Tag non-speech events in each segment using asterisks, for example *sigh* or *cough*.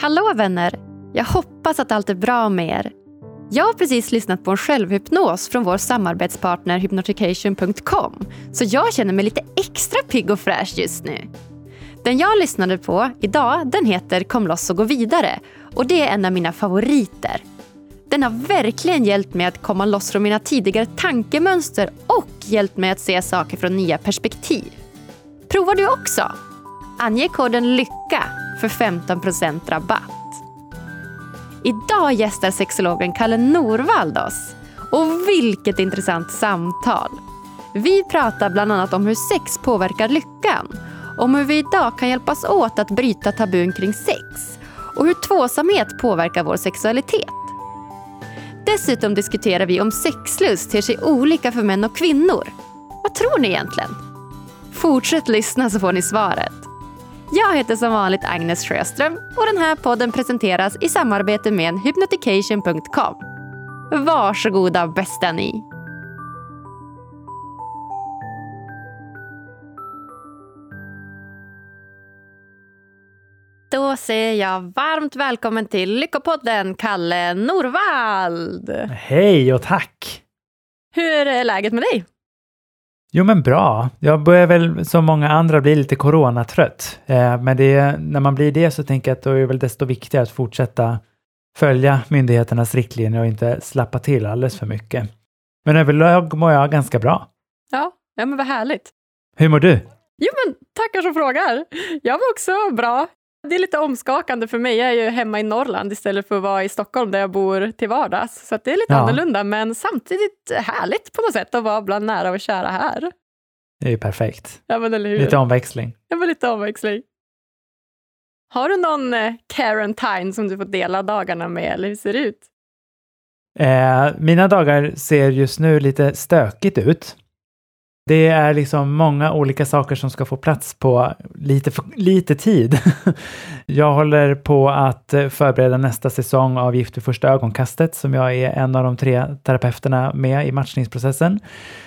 Hallå vänner! Jag hoppas att allt är bra med er. Jag har precis lyssnat på en självhypnos från vår samarbetspartner hypnotication.com så jag känner mig lite extra pigg och fräsch just nu. Den jag lyssnade på idag den heter Kom loss och gå vidare och det är en av mina favoriter. Den har verkligen hjälpt mig att komma loss från mina tidigare tankemönster och hjälpt mig att se saker från nya perspektiv. Prova du också? Ange koden LYCKA för 15% rabatt. Idag gästar sexologen Kalle Norvald oss. Och vilket intressant samtal! Vi pratar bland annat om hur sex påverkar lyckan, om hur vi idag kan hjälpas åt att bryta tabun kring sex och hur tvåsamhet påverkar vår sexualitet. Dessutom diskuterar vi om sexlust ter sig olika för män och kvinnor. Vad tror ni egentligen? Fortsätt lyssna så får ni svaret. Jag heter som vanligt Agnes Sjöström och den här podden presenteras i samarbete med hypnotication.com. Varsågoda bästa ni! Då säger jag varmt välkommen till Lyckopodden, Kalle Norvald! Hej och tack! Hur är läget med dig? Jo men bra. Jag börjar väl som många andra bli lite coronatrött. Eh, men det, när man blir det så tänker jag att då är det väl desto viktigare att fortsätta följa myndigheternas riktlinjer och inte slappa till alldeles för mycket. Men överlag mår jag ganska bra. Ja, ja men vad härligt. Hur mår du? Jo men tackar som frågar. Jag mår också bra. Det är lite omskakande för mig. Jag är ju hemma i Norrland istället för att vara i Stockholm där jag bor till vardags. Så det är lite ja. annorlunda men samtidigt härligt på något sätt att vara bland nära och kära här. Det är ju perfekt. Ja, men eller hur? Lite omväxling. Ja, men lite omväxling. Har du någon eh, Quarantine som du får dela dagarna med eller hur ser det ut? Eh, mina dagar ser just nu lite stökigt ut. Det är liksom många olika saker som ska få plats på lite, lite tid. *laughs* Jag håller på att eh, förbereda nästa säsong av Gift vid första ögonkastet som jag är en av de tre terapeuterna med i matchningsprocessen.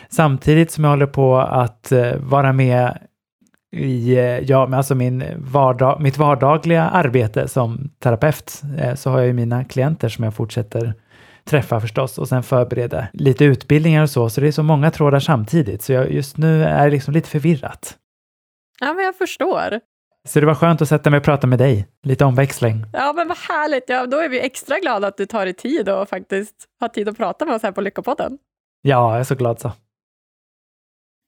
Samtidigt som jag håller på att eh, vara med i eh, ja, alltså min vardag, mitt vardagliga arbete som terapeut så har jag ju mina klienter som jag fortsätter träffa förstås och sen förbereda lite utbildningar och så. Så det är så många trådar samtidigt. Så jag, just nu är det liksom lite förvirrat. Ja, men jag förstår. Så det var skönt att sätta mig och prata med dig. Lite omväxling. Ja, men vad härligt. Ja, då är vi extra glada att du tar dig tid och faktiskt har tid att prata med oss här på Lyckopodden. Ja, jag är så glad så.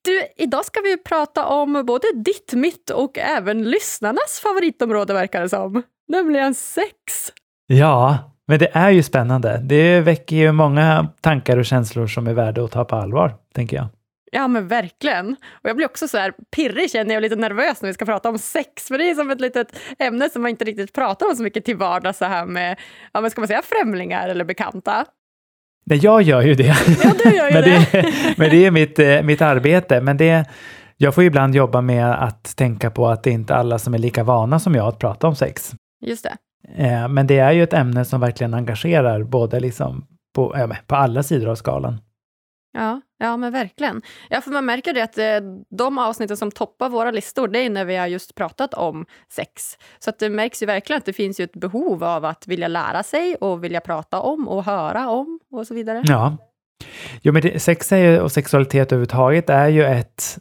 Du, idag ska vi prata om både ditt, mitt och även lyssnarnas favoritområde verkar det som, nämligen sex. Ja, men det är ju spännande. Det väcker ju många tankar och känslor som är värda att ta på allvar, tänker jag. Ja, men verkligen. Och jag blir också så här pirrig, känner jag, lite nervös när vi ska prata om sex. För det är som ett litet ämne som man inte riktigt pratar om så mycket till vardags, så här med, ja, men ska man säga främlingar eller bekanta. Nej, jag gör ju det. Ja, du gör ju *laughs* men det. det. men det är mitt, eh, mitt arbete. Men det, jag får ibland jobba med att tänka på att det är inte alla som är lika vana som jag att prata om sex. Just det. Eh, men det är ju ett ämne som verkligen engagerar både liksom på, ja, på alla sidor av skalan. Ja, ja men verkligen. Ja, för man märker det att eh, de avsnitten som toppar våra listor, det är när vi har just pratat om sex. Så att det märks ju verkligen att det finns ju ett behov av att vilja lära sig och vilja prata om och höra om och så vidare. Ja. Jo, men det, sex är och sexualitet överhuvudtaget är ju ett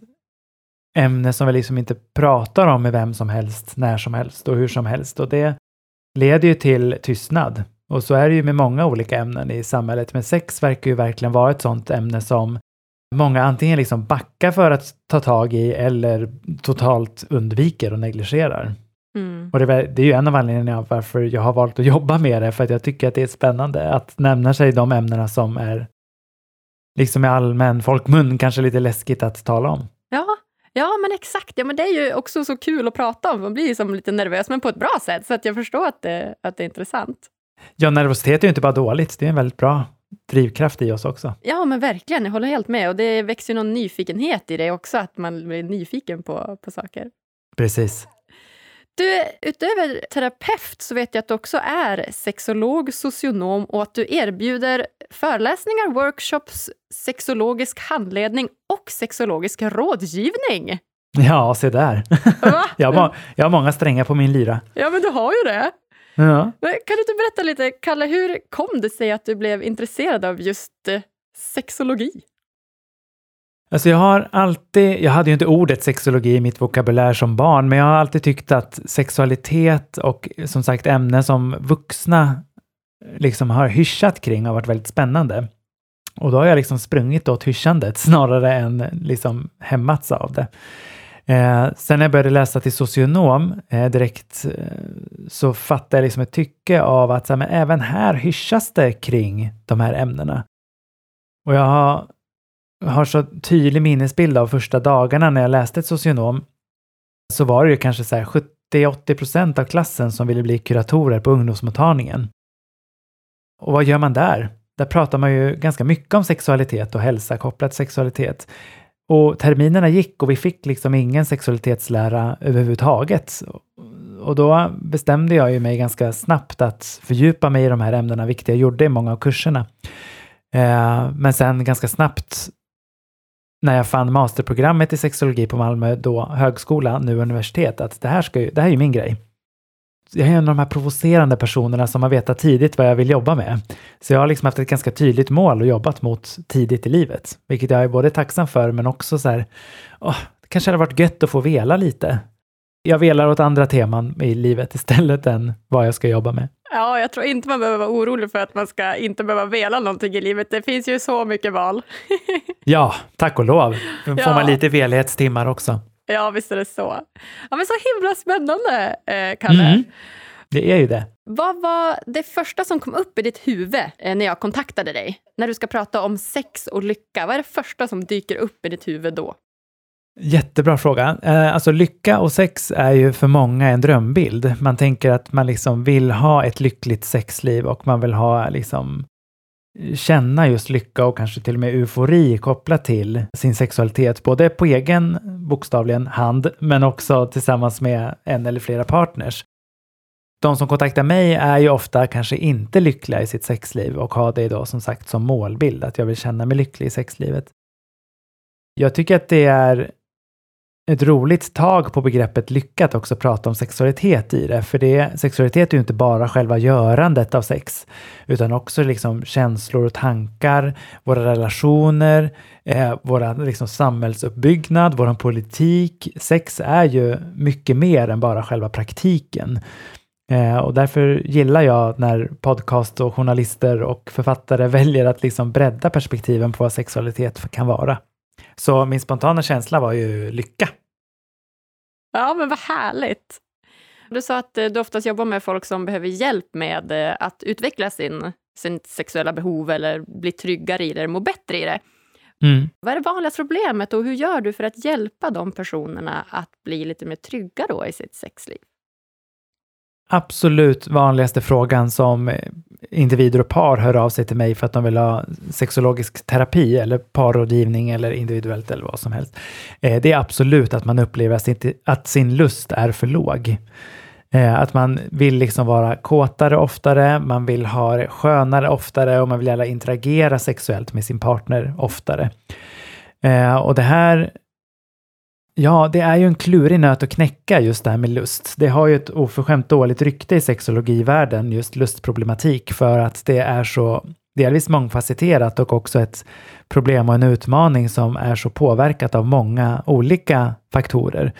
ämne som vi liksom inte pratar om med vem som helst, när som helst och hur som helst. Och det leder ju till tystnad. Och så är det ju med många olika ämnen i samhället, men sex verkar ju verkligen vara ett sådant ämne som många antingen liksom backar för att ta tag i eller totalt undviker och negligerar. Mm. Och det, det, är ju en av anledningarna varför jag har valt att jobba med det, för att jag tycker att det är spännande att nämna sig de ämnena som är liksom i allmän folkmun kanske lite läskigt att tala om. Ja, Ja, men exakt. Ja, men det är ju också så kul att prata om. Man blir ju som lite nervös, men på ett bra sätt. Så att jag förstår att det, att det är intressant. Ja, nervositet är ju inte bara dåligt. Det är en väldigt bra drivkraft i oss också. Ja, men verkligen. Jag håller helt med. Och det växer ju någon nyfikenhet i det också, att man blir nyfiken på, på saker. Precis. Du, utöver terapeut så vet jag att du också är sexolog, socionom och att du erbjuder föreläsningar, workshops, sexologisk handledning och sexologisk rådgivning. Ja, se där. *laughs* jag, har, jag har många strängar på min lyra. Ja, men du har ju det. Ja. Kan du inte berätta lite, Kalle, hur kom det sig att du blev intresserad av just eh, sexologi? Alltså jag har alltid, jag hade ju inte ordet sexologi i mitt vokabulär som barn, men jag har alltid tyckt att sexualitet och som sagt ämnen som vuxna eh, liksom har hyschat kring har varit väldigt spännande. Och då har jag liksom sprungit åt hyschandet *laughs* snarare än liksom hämmats av det. Eh, sen när jag började läsa till socionom eh, direkt eh, så fattade jag liksom ett tycke av att så här, men även här hyschas det kring de här ämnena. Och jag har, har så tydlig minnesbild av första dagarna när jag läste ett socionom så var det ju kanske så 70-80 procent av klassen som ville bli kuratorer på ungdomsmottagningen. Och vad gör man där? Där pratar man ju ganska mycket om sexualitet och hälsa kopplat till sexualitet. Och terminerna gick och vi fick liksom ingen sexualitetslära överhuvudtaget. Och då bestämde jag ju mig ganska snabbt att fördjupa mig i de här ämnena, vilket jag gjorde i många av kurserna. Eh, men sen ganska snabbt när jag fann masterprogrammet i sexologi på Malmö, då högskola, nu universitet, att det här, ska ju, det här är ju min grej jag är en av de här provocerande personerna som har vetat tidigt vad jag vill jobba med. Så jag har liksom haft ett ganska tydligt mål och jobbat mot tidigt i livet, vilket jag är både tacksam för men också så här, åh, det kanske hade varit gött att få vela lite. Jag velar åt andra teman i livet istället än vad jag ska jobba med. Ja, jag tror inte man behöver vara orolig för att man ska inte behöva vela någonting i livet. Det finns ju så mycket val. *laughs* ja, tack och lov. Då får ja. man lite velighetstimmar också. Ja, visst är det så. Ja, men så himla spännande, eh, Kalle. Mm. Det är ju det. Vad var det första som kom upp i ditt huvud eh, när jag kontaktade dig? När du ska prata om sex och lycka, vad är det första som dyker upp i ditt huvud då? Jättebra fråga. Eh, alltså lycka och sex är ju för många en drömbild. Man tänker att man liksom vill ha ett lyckligt sexliv och man vill ha liksom känna just lycka och kanske till och med eufori kopplat till sin sexualitet, både på egen bokstavligen hand, men också tillsammans med en eller flera partners. De som kontaktar mig är ju ofta kanske inte lyckliga i sitt sexliv och har det då som sagt som målbild, att jag vill känna mig lycklig i sexlivet. Jag tycker att det är ett roligt tag på begreppet lycka att också prata om sexualitet i det. För det, sexualitet är ju inte bara själva görandet av sex, utan också liksom känslor och tankar, våra relationer, eh, vår liksom samhällsuppbyggnad, vår politik. Sex är ju mycket mer än bara själva praktiken. Eh, och därför gillar jag när podcast och journalister och författare *laughs* väljer att liksom bredda perspektiven på vad sexualitet kan vara. Så min spontana känsla var ju lycka. Ja, men vad härligt. Du sa att eh, du oftast jobbar med folk som behöver hjälp med eh, att utveckla sin, sin sexuella behov eller bli tryggare i det, må bättre i det. Mm. Vad är det vanligaste problemet och hur gör du för att hjälpa de personerna att bli lite mer trygga då i sitt sexliv? Absolut vanligaste frågan som individer och par hör av sig till mig för att de vill ha sexologisk terapi eller parrådgivning eller individuellt eller vad som helst. Eh, det är absolut att man upplever att sin lust är för låg. Eh, att man vill liksom vara kåtare oftare, man vill ha det skönare oftare och man vill gärna interagera sexuellt med sin partner oftare. Eh, och det här Ja, det är ju en klurig nöt att knäcka just det här med lust. Det har ju ett oförskämt dåligt rykte i sexologivärlden, just lustproblematik, för att det är så delvis mångfacetterat och också ett problem och en utmaning som är så påverkat av många olika faktorer.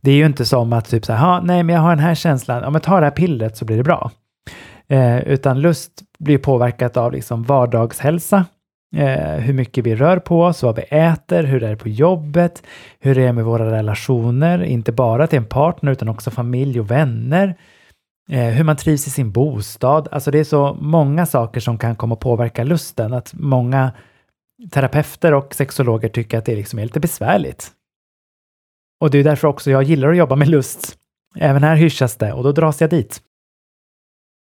Det är ju inte som att typ så här, nej men jag har den här känslan, om jag tar det här pillret så blir det bra. Eh, utan lust blir påverkat av liksom vardagshälsa, Eh, hur mycket vi rör på oss, vad vi äter, hur det är på jobbet, hur det är med våra relationer, inte bara till en partner utan också familj och vänner. Eh, hur man trivs i sin bostad. Alltså det är så många saker som kan komma att påverka lusten, att många terapeuter och sexologer tycker att det liksom är lite besvärligt. Och det är därför också jag gillar att jobba med lust. Även här hyschas det och då dras jag dit.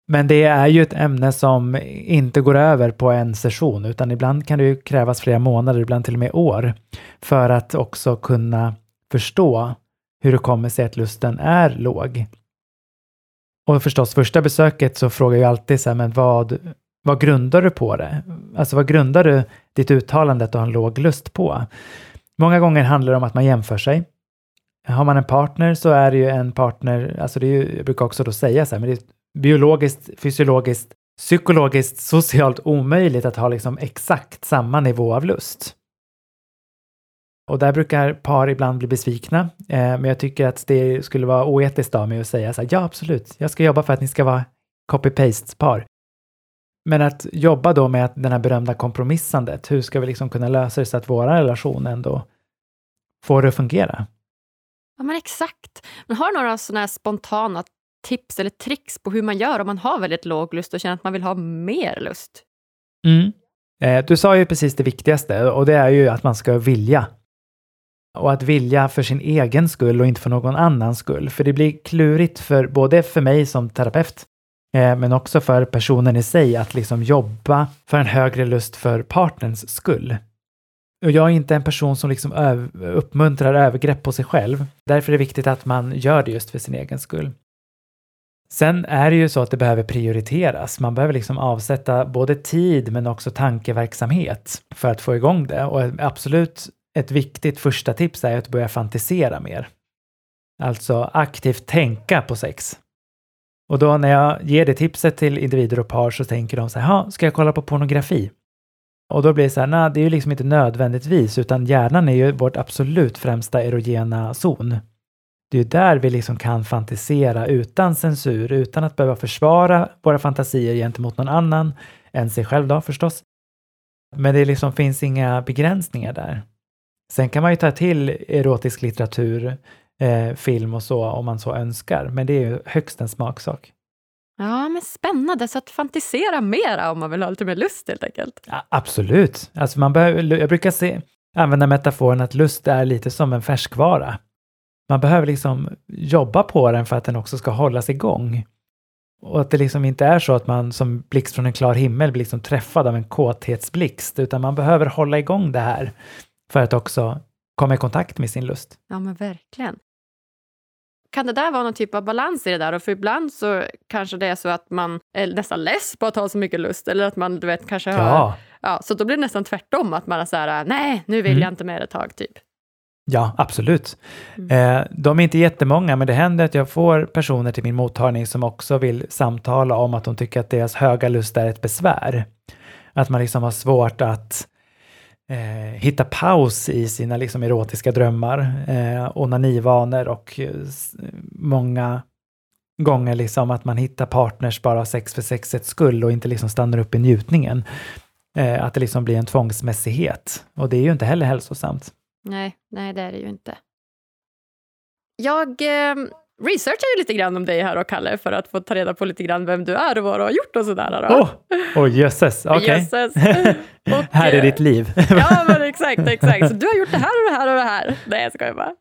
Men det är ju ett ämne som inte går över på en session, utan ibland kan det ju krävas flera månader, ibland till och med år, för att också kunna förstå hur det kommer sig att lusten är låg. Och förstås, första besöket så frågar jag alltid så här, men vad, vad grundar du på det? Alltså vad grundar du ditt uttalande att du har en låg lust på? Många gånger handlar det om att man jämför sig. Har man en partner så är det ju en partner, alltså det är ju, jag brukar också då säga så här, men det är biologiskt, fysiologiskt, psykologiskt, socialt omöjligt att ha liksom exakt samma nivå av lust. Och där brukar par ibland bli besvikna, eh, men jag tycker att det skulle vara oetiskt av mig att säga så här, ja absolut, jag ska jobba för att ni ska vara copy-paste-par. Men att jobba då med den här berömda kompromissandet, hur ska vi liksom kunna lösa det så att våra relation ändå får det att fungera? Ja men exakt. Men har du några sådana här spontana tips eller tricks på hur man gör om man har väldigt låg lust och känner att man vill ha mer lust? Mm. Eh, du sa ju precis det viktigaste och det är ju att man ska vilja. Och att vilja för sin egen skull och inte för någon annans skull. För det blir klurigt för både för mig som terapeut eh, men också för personen i sig att liksom jobba för en högre lust för partnerns skull. Och jag är inte en person som liksom uppmuntrar övergrepp på sig själv. Därför är det viktigt att man gör det just för sin egen skull. Sen är det ju så att det behöver prioriteras. Man behöver liksom avsätta både tid men också tankeverksamhet för att få igång det. Och absolut ett viktigt första tips är att börja fantisera mer. Alltså aktivt tänka på sex. Och då när jag ger det tipset till individer och par så tänker de så här, ska jag kolla på pornografi? Och då blir det så här, nej, det är ju liksom inte nödvändigtvis, utan hjärnan är ju vårt absolut främsta erogena zon. Det är där vi liksom kan fantisera utan censur, utan att behöva försvara våra fantasier gentemot någon annan än sig själv då förstås. Men det liksom finns inga begränsningar där. Sen kan man ju ta till erotisk litteratur, eh, film och så om man så önskar, men det är ju högst en smaksak. Ja, men spännande. Så att fantisera mera om man vill ha lite mer lust helt enkelt. Ja, absolut. Alltså man behöver, jag brukar se, använda metaforen att lust är lite som en färskvara. Man behöver liksom jobba på den för att den också ska hållas igång. Och att det liksom inte är så att man som blixt från en klar himmel blir liksom träffad av en kåthetsblixt, utan man behöver hålla igång det här för att också komma i kontakt med sin lust. Ja, men verkligen. Kan det där vara någon typ av balans i det där? Och för ibland så kanske det är så att man är nästan less på att ha så mycket lust, eller att man du vet kanske har... Ja. ja så då blir det nästan tvärtom, att man är så här, nej, nu vill mm. jag inte mer ett tag, typ. Ja, absolut. Mm. Eh, de är inte jättemånga, men det händer att jag får personer till min mottagning som också vill samtala om att de tycker att deras höga lust är ett besvär. Att man liksom har svårt att eh, hitta paus i sina liksom erotiska drömmar, eh, onanivanor och eh, många gånger liksom att man hittar partners bara sex för sexets skull och inte liksom stannar upp i njutningen. Eh, att det liksom blir en tvångsmässighet. Och det är ju inte heller hälsosamt. Nej, nej det är det ju inte. Jag eh, researchar ju lite grann om dig här och Kalle för att få ta reda på lite grann vem du är och vad du har gjort och sådär. Åh, oh, oh, jösses, *laughs* okej. Okay. *laughs* här är ditt liv. ja, men *laughs* exakt, exakt. Så du har gjort det här och det här och det här. Nej, jag skojar bara.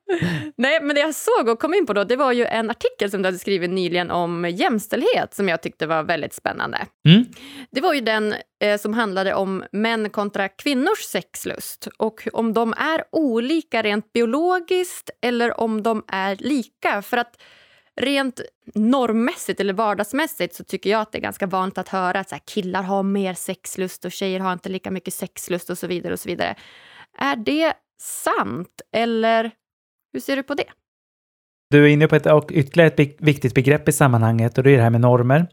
Nej, men det jag såg och kom in på då, det var ju en artikel som du hade skrivit nyligen om jämställdhet som jag tyckte var väldigt spännande. Mm. Det var ju den eh, som handlade om män kontra kvinnors sexlust och om de är olika rent biologiskt eller om de är lika. För att rent normmässigt eller vardagsmässigt så tycker jag att det är ganska vanligt att höra att så killar har mer sexlust och tjejer har inte lika mycket sexlust och så vidare. och så vidare. Är det sant eller hur ser du på det? Du är inne på ett, och ytterligare ett viktigt begrepp i sammanhanget och det är det här med normer.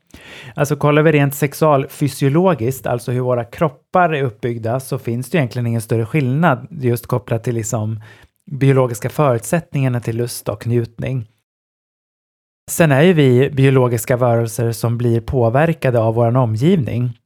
Alltså kollar vi rent sexualfysiologiskt, alltså hur våra kroppar är uppbyggda, så finns det egentligen ingen större skillnad just kopplat till liksom biologiska förutsättningarna till lust och njutning. Sen är ju vi biologiska varelser som blir påverkade av vår omgivning.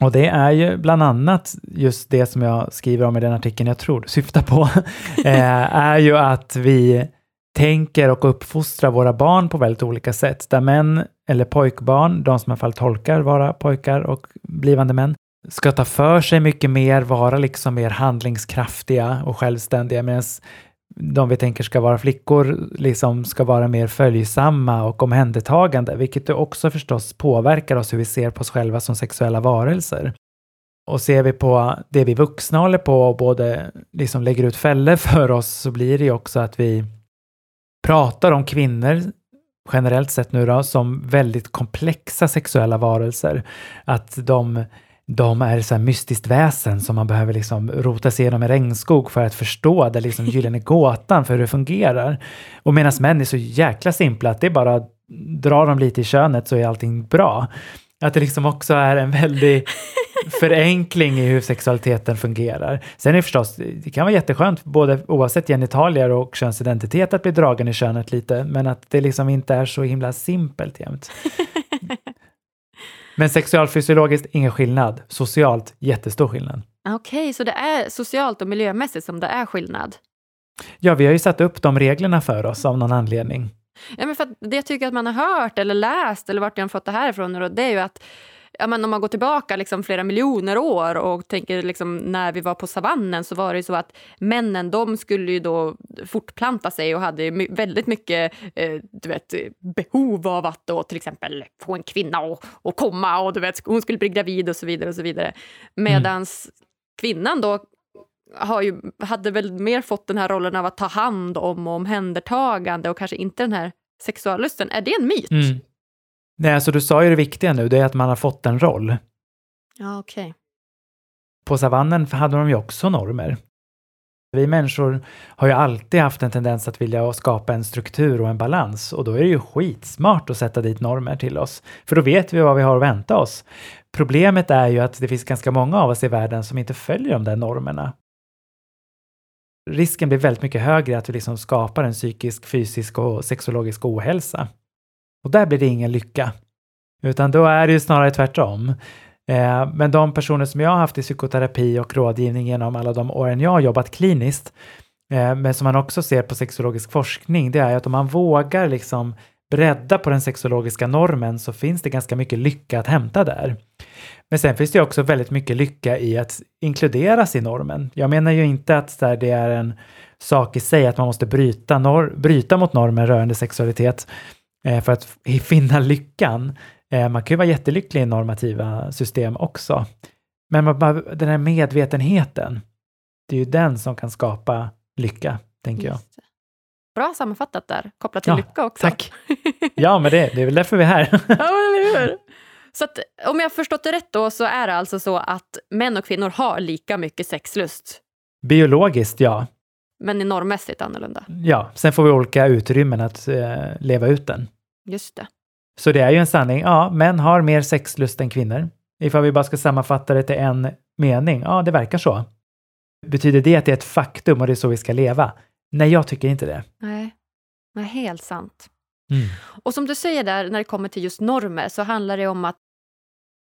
Och det är ju bland annat just det som jag skriver om i den artikeln jag tror du syftar på, *laughs* eh, är ju att vi tänker och uppfostrar våra barn på väldigt olika sätt. Där män eller pojkbarn, de som i alla fall tolkar vara pojkar och blivande män, ska ta för sig mycket mer, vara liksom mer handlingskraftiga och självständiga medan de vi tänker ska vara flickor liksom ska vara mer följsamma och omhändertagande, vilket också förstås påverkar oss hur vi ser på oss själva som sexuella varelser. Och ser vi på det vi vuxna håller på och både liksom lägger ut fällor för oss så blir det ju också att vi pratar om kvinnor generellt sett nu då som väldigt komplexa sexuella varelser. Att de de är så här mystiskt väsen som man behöver liksom rota sig igenom en regnskog för att förstå den liksom gyllene *laughs* gåtan för hur det fungerar. Och medan män är så jäkla simpla att det är bara drar de lite i könet så är allting bra. Att det liksom också är en väldig *laughs* förenkling i hur sexualiteten fungerar. Sen är det förstås, det kan vara jätteskönt både oavsett genitalier och könsidentitet att bli dragen i könet lite, men att det liksom inte är så himla simpelt jämt. *laughs* Men sexualfysiologiskt ingen skillnad, socialt jättestor skillnad. Okej, okay, så det är socialt och miljömässigt som det är skillnad? Ja, vi har ju satt upp de reglerna för oss av någon anledning. Ja, men för det jag tycker att man har hört eller läst eller vart jag har fått det här ifrån, det är ju att ja, men om man går tillbaka liksom flera miljoner år och tänker liksom när vi var på savannen så var det så att männen de skulle ju då fortplanta sig och hade väldigt mycket eh, du vet, behov av att då till exempel få en kvinna att och komma och du vet, hon skulle bli gravid och så vidare. och så vidare. Medan mm. kvinnan då har ju, hade väl mer fått den här rollen av att ta hand om och omhändertagande och kanske inte den här sexuallusten. Är det en myt? Mm. Nej, alltså du sa ju det viktiga nu, det är att man har fått en roll. Ja, okej. Okay. På savannen hade de ju också normer. Vi människor har ju alltid haft en tendens att vilja skapa en struktur och en balans och då är det ju skitsmart att sätta dit normer till oss, för då vet vi vad vi har att vänta oss. Problemet är ju att det finns ganska många av oss i världen som inte följer de där normerna. Risken blir väldigt mycket högre att vi liksom skapar en psykisk, fysisk och sexologisk ohälsa. Och där blir det ingen lycka. Utan då är det ju snarare tvärtom. Eh, men de personer som jag har haft i psykoterapi och rådgivning genom alla de åren jag har jobbat kliniskt, eh, men som man också ser på sexologisk forskning, det är att om man vågar liksom bredda på den sexologiska normen så finns det ganska mycket lycka att hämta där. Men sen finns det också väldigt mycket lycka i att inkluderas i normen. Jag menar ju inte att det är en sak i sig att man måste bryta, nor- bryta mot normen rörande sexualitet, för att *laughs* finna lyckan. Eh, man kan ju vara jättelycklig i normativa system också. Men den här medvetenheten, det är ju den som kan skapa lycka, tänker jag. Bra sammanfattat där, kopplat till ja, lycka också. Tack! *laughs* Ja, men det, det är väl därför vi är här. ja, eller hur? Så att, om jag har förstått det rätt då så är det alltså så att män och kvinnor har lika mycket sexlust? Biologiskt, ja. Men normmässigt annorlunda? Ja, sen får vi olika utrymmen att eh, leva ut den. Just det. Så det är ju en sanning. Ja, män har mer sexlust än kvinnor. Ifall vi bara ska sammanfatta det till en mening. Ja, det verkar så. Betyder det att det är ett faktum och det är så vi ska leva? Nej, jag tycker inte det. Nej, Nej helt sant. Mm. Och som du säger där, när det kommer till just normer, så handlar det om att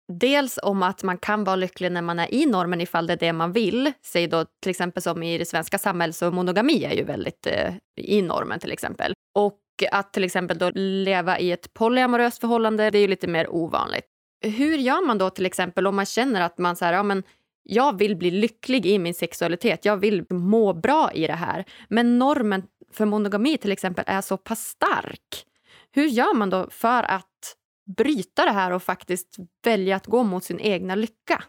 Dels om att man kan vara lycklig när man är i normen ifall det är det man vill. Säg då till exempel som i det svenska samhället så monogami är ju väldigt eh, i normen till exempel. Och att till exempel då leva i ett polyamoröst förhållande, det är ju lite mer ovanligt. Hur gör man då till exempel om man känner att man så här, ja men jag vill bli lycklig i min sexualitet, jag vill må bra i det här. Men normen för monogami till exempel är så pass stark. Hur gör man då för att bryta det här och faktiskt välja att gå mot sin egna lycka?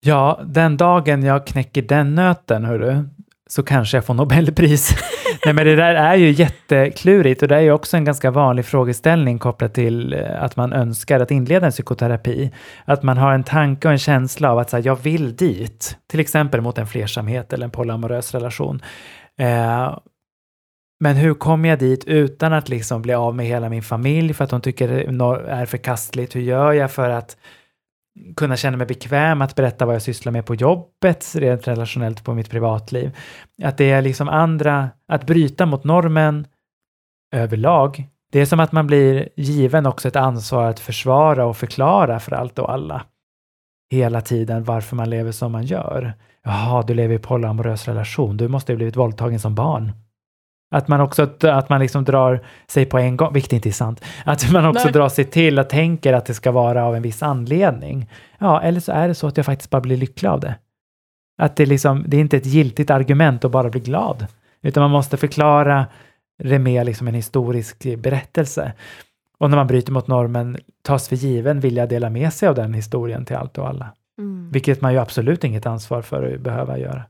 Ja, den dagen jag knäcker den nöten, hörru, så kanske jag får Nobelpris. *laughs* Nej, men det där är ju jätteklurigt och det är ju också en ganska vanlig frågeställning kopplat till eh, att man önskar att inleda en psykoterapi. Att man har en tanke och en känsla av att säga, jag vill dit, till exempel mot en flersamhet eller en polyamorös relation. Eh, men hur kommer jag dit utan att liksom bli av med hela min familj för att de tycker det är förkastligt? Hur gör jag för att kunna känna mig bekväm att berätta vad jag sysslar med på jobbet, rent relationellt på mitt privatliv. Att det är liksom andra, att bryta mot normen överlag. Det är som att man blir given också ett ansvar att försvara och förklara för allt och alla. Hela tiden varför man lever som man gör. Jaha, du lever i polyamorös relation. Du måste ha blivit våldtagen som barn. Att man också att man liksom drar sig på en gång, vilket inte är sant, att man också Nej. drar sig till och tänker att det ska vara av en viss anledning. Ja, eller så är det så att jag faktiskt bara blir lycklig av det. Att det, liksom, det är inte ett giltigt argument att bara bli glad, utan man måste förklara det med liksom en historisk berättelse. Och när man bryter mot normen tas för given vilja dela med sig av den historien till allt och alla. Mm. Vilket man ju absolut inget ansvar för att behöva göra.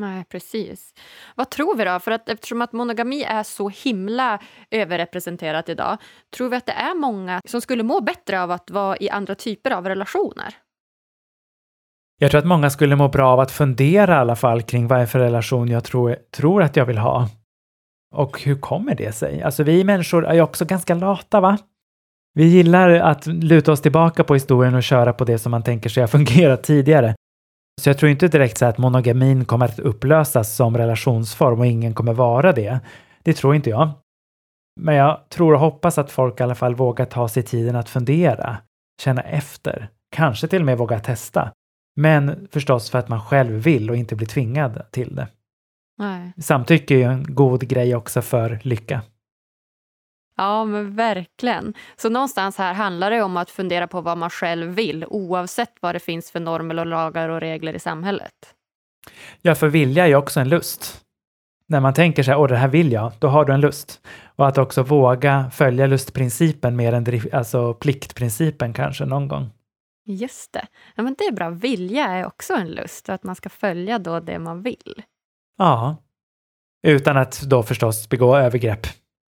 Nej, precis. Vad tror vi då? För att eftersom att monogami är så himla överrepresenterat idag, tror vi att det är många som skulle må bättre av att vara i andra typer av relationer? Jag tror att många skulle må bra av att fundera i alla fall kring vad är för relation jag tror, tror att jag vill ha. Och hur kommer det sig? Alltså vi människor är ju också ganska lata va? Vi gillar att luta oss tillbaka på historien och köra på det som man tänker sig har fungerat tidigare. Så jag tror inte direkt så att monogamin kommer att upplösas som relationsform och ingen kommer vara det. Det tror inte jag. Men jag tror och hoppas att folk i alla fall vågar ta sig tiden att fundera, känna efter, kanske till och med våga testa. Men förstås för att man själv vill och inte blir tvingad till det. Nej. Samtycke är ju en god grej också för lycka. Ja, men verkligen. Så någonstans här handlar det om att fundera på vad man själv vill oavsett vad det finns för normer och lagar och regler i samhället. Ja, för vilja är ju också en lust. När man tänker sig, åh det här vill jag, då har du en lust. Och att också våga följa lustprincipen mer än alltså pliktprincipen kanske någon gång. Just det. Ja, men det är bra. Vilja är också en lust och att man ska följa då det man vill. Ja. Utan att då förstås begå övergrepp.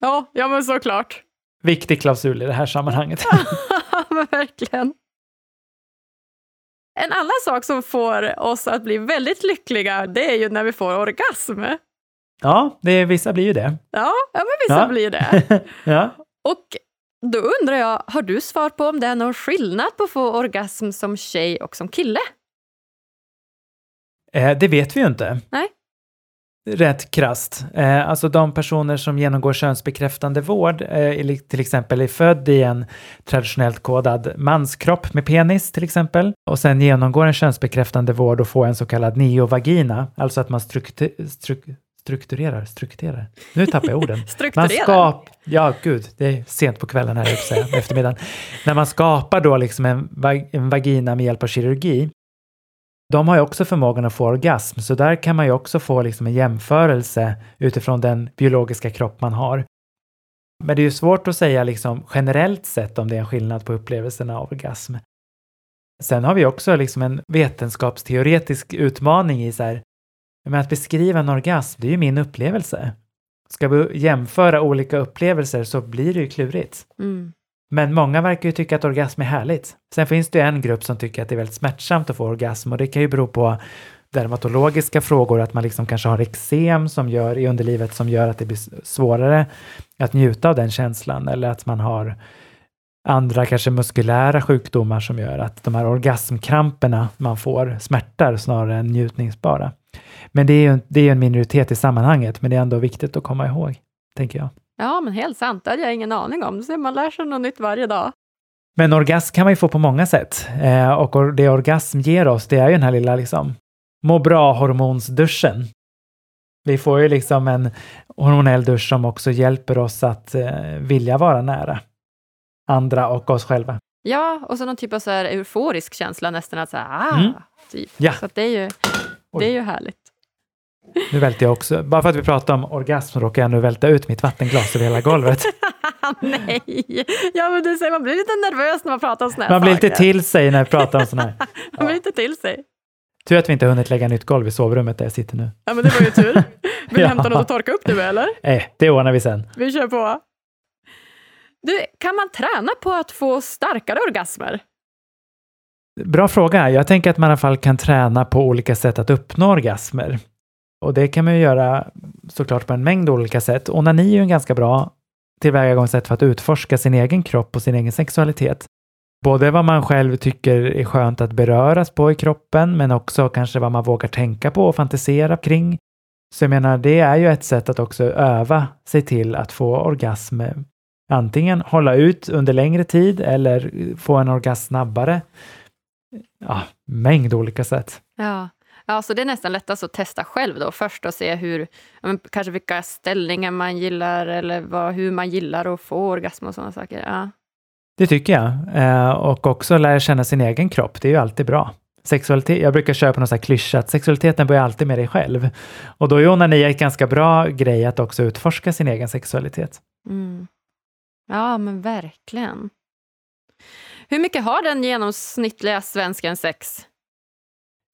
Ja, ja men såklart. Viktig klausul i det här sammanhanget. *laughs* men verkligen. En annan sak som får oss att bli väldigt lyckliga, det är ju när vi får orgasm. ja, det, vissa blir ju det. Ja, ja men vissa Ja. blir det. *laughs* ja. Och då undrar jag, har du svar på om det är någon skillnad på att få orgasm som tjej och som kille? Eh, det vet vi ju inte. Nej. Rätt krast. Eh, alltså de personer som genomgår könsbekräftande vård, eh, till exempel är född i en traditionellt kodad manskropp med penis till exempel, och sen genomgår en könsbekräftande vård och får en så kallad neovagina, alltså att man struktu- struk- strukturerar, strukturerar. Nu tappar jag orden. *laughs* Man skap, ja gud, det är sent på kvällen här, säga, eftermiddagen. När man skapar då liksom en, vag- en vagina med hjälp av kirurgi, de har ju också förmågan att få orgasm, så där kan man ju också få liksom en jämförelse utifrån den biologiska kropp man har. Men det är ju svårt att säga liksom generellt sett om det är en skillnad på upplevelsen av orgasm. Sen har vi också liksom en vetenskapsteoretisk utmaning i så här, men att beskriva en orgasm, det är ju min upplevelse. Ska vi jämföra olika upplevelser så blir det ju klurigt. Mm. Men många verkar ju tycka att orgasm är härligt. Sen finns det ju en grupp som tycker att det är väldigt smärtsamt att få orgasm och det kan ju bero på dermatologiska frågor, att man liksom kanske har eksem som gör i underlivet som gör att det blir svårare att njuta av den känslan eller att man har andra kanske muskulära sjukdomar som gör att de här orgasmkramperna man får smärtar snarare än njutningsbara. Men det är ju det är ju en minoritet i sammanhanget, men det är ändå viktigt att komma ihåg, tänker jag. Ja, men helt sant. Det hade jag ingen aning om. Så man lär sig något nytt varje dag. Men orgasm kan man ju få på många sätt. Eh, och det orgasm ger oss, det är ju den här lilla liksom må bra-hormonsduschen. Vi får ju liksom en hormonell dusch som också hjälper oss att eh, vilja vara nära andra och oss själva. Ja, och så någon typ av så här euforisk känsla nästan att säga ah, Mm. typ. Ja. Så att det är ju, det är ju härligt. Nu välter jag också, bara för att vi pratar om orgasm råkar jag nu välta ut mitt vattenglas över hela golvet. *laughs* Nej! Ja, men du säger man blir lite nervös när man pratar om såna här Man blir saker. lite till sig när vi pratar om sådana här. *laughs* Man blir lite till sig. Tur att vi inte hunnit lägga nytt golv i sovrummet där jag sitter nu. Ja, men det var ju tur. *laughs* Vill du Ja. hämta något att torka upp det med, eller? Eh, det ordnar vi sen. Vi kör på. Du, kan man träna på att få starkare orgasmer? Bra fråga. Jag tänker att man i alla fall kan träna på olika sätt att uppnå orgasmer. Och det kan man ju göra såklart på en mängd olika sätt. Onani är ju en ganska bra tillvägagångssätt för att utforska sin egen kropp och sin egen sexualitet. Både vad man själv tycker är skönt att beröras på i kroppen, men också kanske vad man vågar tänka på och fantisera kring. Så jag menar, det är ju ett sätt att också öva sig till att få orgasm. Antingen hålla ut under längre tid eller få en orgasm snabbare. Ja, mängd olika sätt. Ja ja, så det är nästan lättast att testa själv då först och se hur, kanske vilka ställningar man gillar eller vad, hur man gillar att få orgasm och sådana saker. Ja. Det tycker jag. Eh, och också lära känna sin egen kropp. Det är ju alltid bra. Sexualitet, jag brukar köra på någon sån här klyscha att sexualiteten börjar alltid med dig själv. Och då är onani ett ganska bra grej att också utforska sin egen sexualitet. Mm. Ja, men verkligen. Hur mycket har den genomsnittliga svensken sex?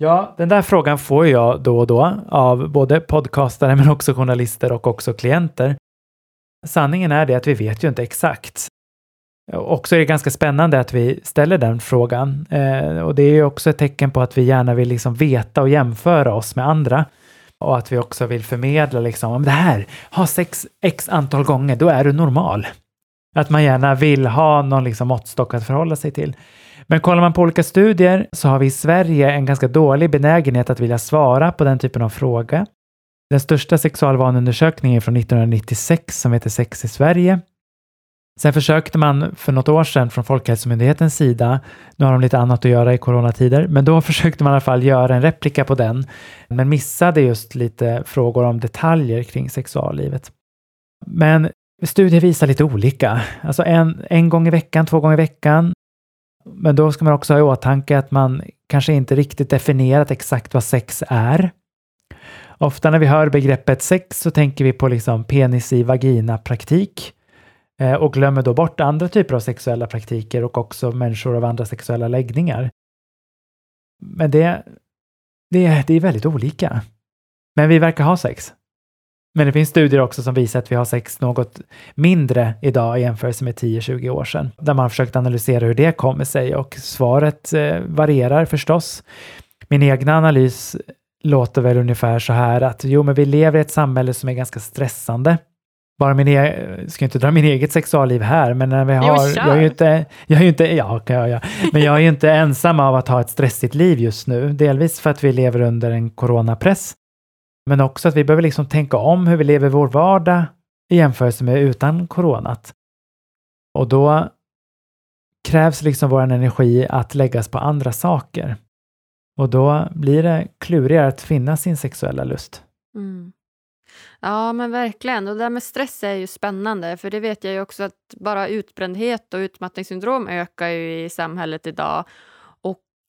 Ja, den där frågan får jag då och då av både podcastare men också journalister och också klienter. Sanningen är det att vi vet ju inte exakt. Också är det ganska spännande att vi ställer den frågan. Eh, och det är ju också ett tecken på att vi gärna vill liksom veta och jämföra oss med andra. Och att vi också vill förmedla liksom, om det här, ha sex x antal gånger, då är du normal. Att man gärna vill ha någon liksom måttstock att förhålla sig till. Men kollar man på olika studier så har vi i Sverige en ganska dålig benägenhet att vilja svara på den typen av fråga. Den största sexualvaneundersökningen är från 1996 som heter Sex i Sverige. Sen försökte man för något år sedan från Folkhälsomyndighetens sida, nu har de lite annat att göra i coronatider, men då *laughs* försökte man i alla fall göra en replika på den, men missade just lite frågor om detaljer kring sexuallivet. Men studier visar lite olika, alltså en, en gång i veckan, två gånger i veckan, men då ska man också ha i åtanke att man kanske inte riktigt definierat exakt vad sex är. Ofta när vi hör begreppet sex så tänker vi på liksom penis i vagina-praktik eh, och glömmer då bort andra typer av sexuella praktiker och också människor av andra sexuella läggningar. Men det, det, det är väldigt olika. Men vi verkar ha sex. Men det finns studier också som visar att vi har sex något mindre idag i jämförelse med 10-20 år sedan, där man har försökt analysera hur det kommer sig och svaret eh, varierar förstås. Min egna analys låter väl ungefär så här att jo, men vi lever i ett samhälle som är ganska stressande. Bara min e ska inte dra min eget sexualliv här, men när vi har, Jo, jag är ju inte, jag är inte, ja, jag, ja, men jag är ju inte ensam av att ha ett stressigt liv just nu. Delvis för att vi lever under en coronapress, men också att vi behöver liksom tänka om hur vi lever vår vardag i jämförelse med utan coronat. Och då krävs liksom vår energi att läggas på andra saker. Och då blir det klurigare att finna sin sexuella lust. Mm. Ja, men verkligen. Och det där med stress är ju spännande, för det vet jag ju också att bara utbrändhet och utmattningssyndrom ökar ju i samhället idag.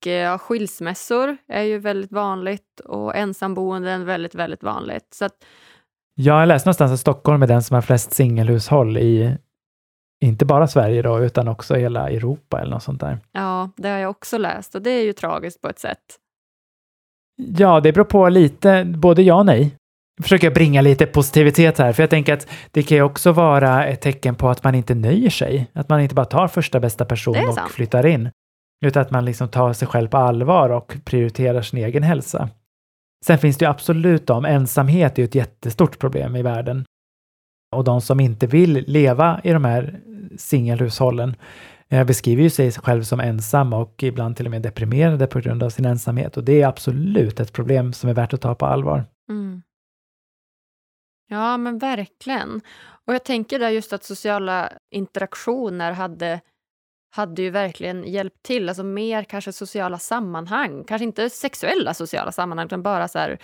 Och eh, ja, skilsmässor är ju väldigt vanligt och ensamboenden väldigt, väldigt vanligt. Så att, Jag har läst någonstans att Stockholm är den som har flest singelhushåll i inte bara Sverige då, utan också hela Europa eller något sånt där. ja, det har jag också läst och det är ju tragiskt på ett sätt. Ja, det beror på lite, både ja och nej. Jag försöker bringa lite positivitet här, för jag tänker att det kan ju också vara ett tecken på att man inte nöjer sig. Att man inte bara tar första bästa person och sant. flyttar in, utan att man liksom tar sig själv på allvar och prioriterar sin egen hälsa. Sen finns det ju absolut de, ensamhet är ju ett jättestort problem i världen. Och de som inte vill leva i de här singelhushållen eh, beskriver ju sig själv som ensamma och ibland till och med deprimerade på grund av sin ensamhet. Och det är absolut ett problem som är värt att ta på allvar. Mm. Ja, men verkligen. Och jag tänker där just att sociala interaktioner hade, hade ju verkligen hjälpt till. Alltså mer kanske sociala sammanhang. Kanske inte sexuella sociala sammanhang, utan bara så här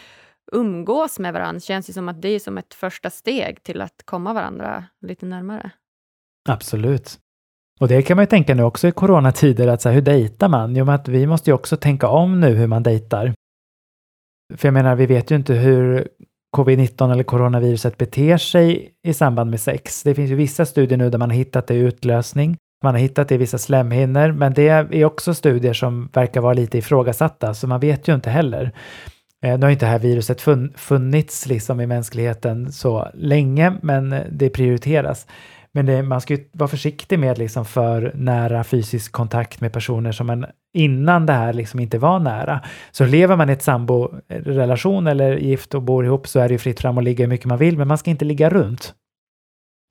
umgås med varandra. Känns ju som att det är som ett första steg till att komma varandra lite närmare. Absolut. Och det kan man ju tänka nu också i coronatider, att så här, hur dejtar man? Jo, men att vi måste ju också tänka om nu hur man dejtar. För jag menar, vi vet ju inte hur covid-19 eller coronaviruset beter sig i samband med sex. Det finns ju vissa studier nu där man har hittat det i utlösning. Man har hittat det i vissa slemhinnor, men det är också studier som verkar vara lite ifrågasatta, så man vet ju inte heller. Eh, nu har inte det här viruset fun- funnits liksom i mänskligheten så länge, men det prioriteras. Men det, man ska ju vara försiktig med liksom för nära fysisk kontakt med personer som man innan det här liksom inte var nära. Så lever man i ett samborelation eller gift och bor ihop så är det ju fritt fram att ligga hur mycket man vill, men man ska inte ligga runt.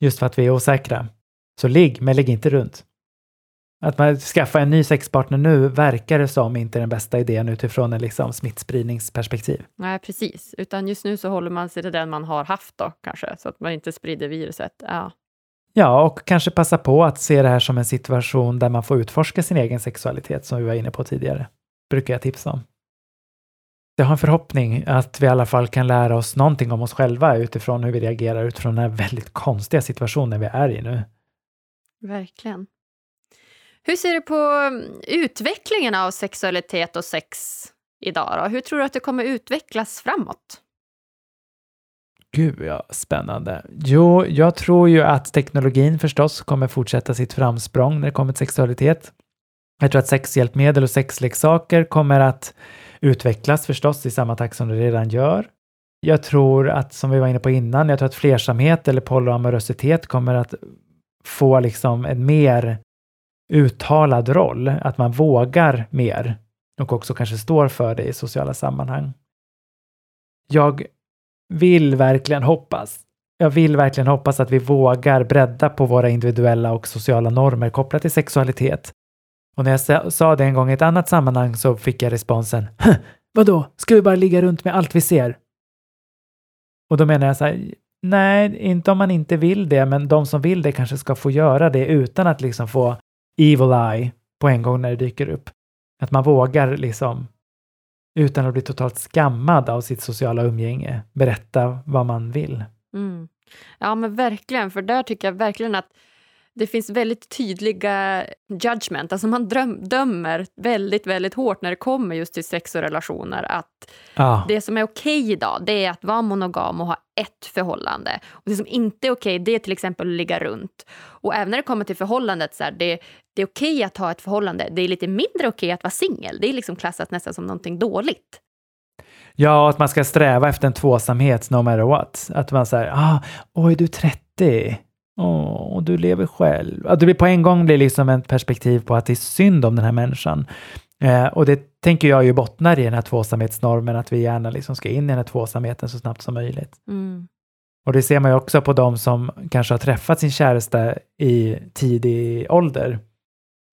Just för att vi är osäkra. Så ligg, men ligg inte runt. Att man skaffar en ny sexpartner nu verkar det som inte den bästa idén utifrån en liksom smittspridningsperspektiv. Nej, precis. Utan just nu så håller man sig till den man har haft då, kanske, så att man inte sprider viruset. Ja. Ja, och kanske passa på att se det här som en situation där man får utforska sin egen sexualitet, som vi var inne på tidigare. Brukar jag tipsa om. Jag har en förhoppning att vi i alla fall kan lära oss någonting om oss själva utifrån hur vi reagerar utifrån den här väldigt konstiga situationen vi är i nu. Verkligen. Hur ser du på mm, utvecklingen av sexualitet och sex idag? Då? Hur tror du att det kommer utvecklas framåt? Gud, ja, spännande. Jo, jag tror ju att teknologin förstås kommer fortsätta sitt framsprång när det kommer till sexualitet. Jag tror att sexhjälpmedel och sexleksaker kommer att utvecklas förstås i samma takt som det redan gör. Jag tror att, som vi var inne på innan, jag tror att flersamhet eller polyamorositet kommer att få liksom en mer uttalad roll, att man vågar mer och också kanske står för det i sociala sammanhang. Jag vill verkligen hoppas. Jag vill verkligen hoppas att vi vågar bredda på våra individuella och sociala normer kopplat till sexualitet. Och när jag sa det en gång i ett annat sammanhang så fick jag responsen Vadå, ska vi bara ligga runt med allt vi ser? Och då menar jag så här, nej, inte om man inte vill det, men de som vill det kanske ska få göra det utan att liksom få evil eye på en gång när det dyker upp. Att man vågar liksom, utan att bli totalt skammad av sitt sociala umgänge, berätta vad man vill. Mm. Ja, men verkligen, för där tycker jag verkligen att det finns väldigt tydliga judgment. Alltså man dröm, dömer väldigt, väldigt hårt när det kommer just till sex och relationer. Att ah. Det som är okej okay idag, det är att vara monogam och ha ett förhållande. Och Det som inte är okej, okay, det är till exempel att ligga runt. Och även när det kommer till förhållandet, så här, det, det är okej okay att ha ett förhållande. Det är lite mindre okej att vara singel. Det är liksom klassat nästan som någonting dåligt. Ja, att man ska sträva efter en tvåsamhet no matter what. Att man säger, ah, oj, du är 30. Åh, du lever själv. Att det blir på en gång blir liksom ett perspektiv på att det är synd om den här människan. Eh, och det tänker jag ju bottnar i den här tvåsamhetsnormen, att vi gärna liksom ska in i den här tvåsamheten så snabbt som möjligt. Mm. Och det ser man ju också på de som kanske har träffat sin käresta i tidig ålder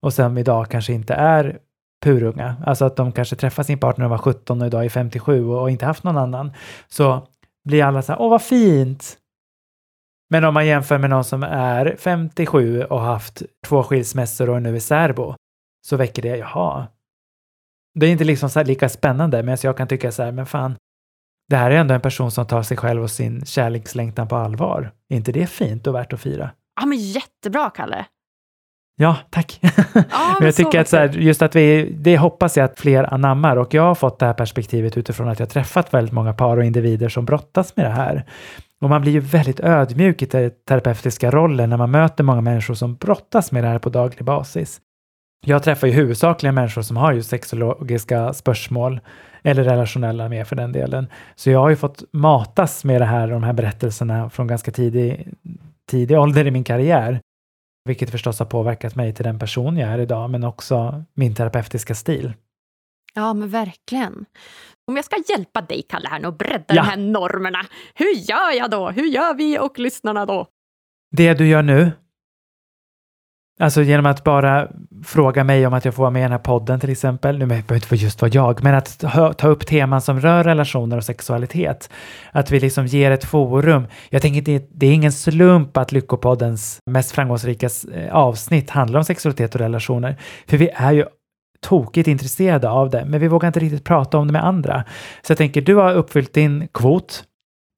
och som idag kanske inte är purunga. Alltså att de kanske träffade sin partner när de var 17 och idag är 57 och inte haft någon annan. Så blir alla så här, åh vad fint, men om man jämför med någon som är 57 och haft två skilsmässor och nu är särbo, så väcker det, jaha. Det är inte liksom lika spännande, men jag kan tycka så här, men fan, det här är ändå en person som tar sig själv och sin kärlekslängtan på allvar. Är inte det fint och värt att fira? Ja, men jättebra, Kalle. Ja, tack. *laughs* Ja, men jag tycker att så här, just att vi, det hoppas jag att fler anammar och jag har fått det här perspektivet utifrån att jag träffat väldigt många par och individer som brottas med det här. Och man blir ju väldigt ödmjuk i den terapeutiska rollen när man möter många människor som brottas med det här på daglig basis. Jag träffar ju huvudsakligen människor som har just sexologiska spörsmål eller relationella med för den delen. Så jag har ju fått matas med det här, de här berättelserna från ganska tidig, tidig ålder i min karriär. Vilket förstås har påverkat mig till den person jag är idag, men också min terapeutiska stil. Ja, men verkligen. Om jag ska hjälpa dig, Kalle, här och bredda ja. de här normerna, hur gör jag då? Hur gör vi och lyssnarna då? Det du gör nu, alltså genom att bara fråga mig om att jag får vara med i den här podden till exempel, nu behöver inte just vara jag, men att ta upp teman som rör relationer och sexualitet. Att vi liksom ger ett forum. Jag tänker det är ingen slump att Lyckopoddens mest framgångsrika eh, avsnitt handlar om sexualitet och relationer, för vi är ju tokigt intresserade av det, men vi vågar inte riktigt prata om det med andra. Så jag tänker, du har uppfyllt din kvot.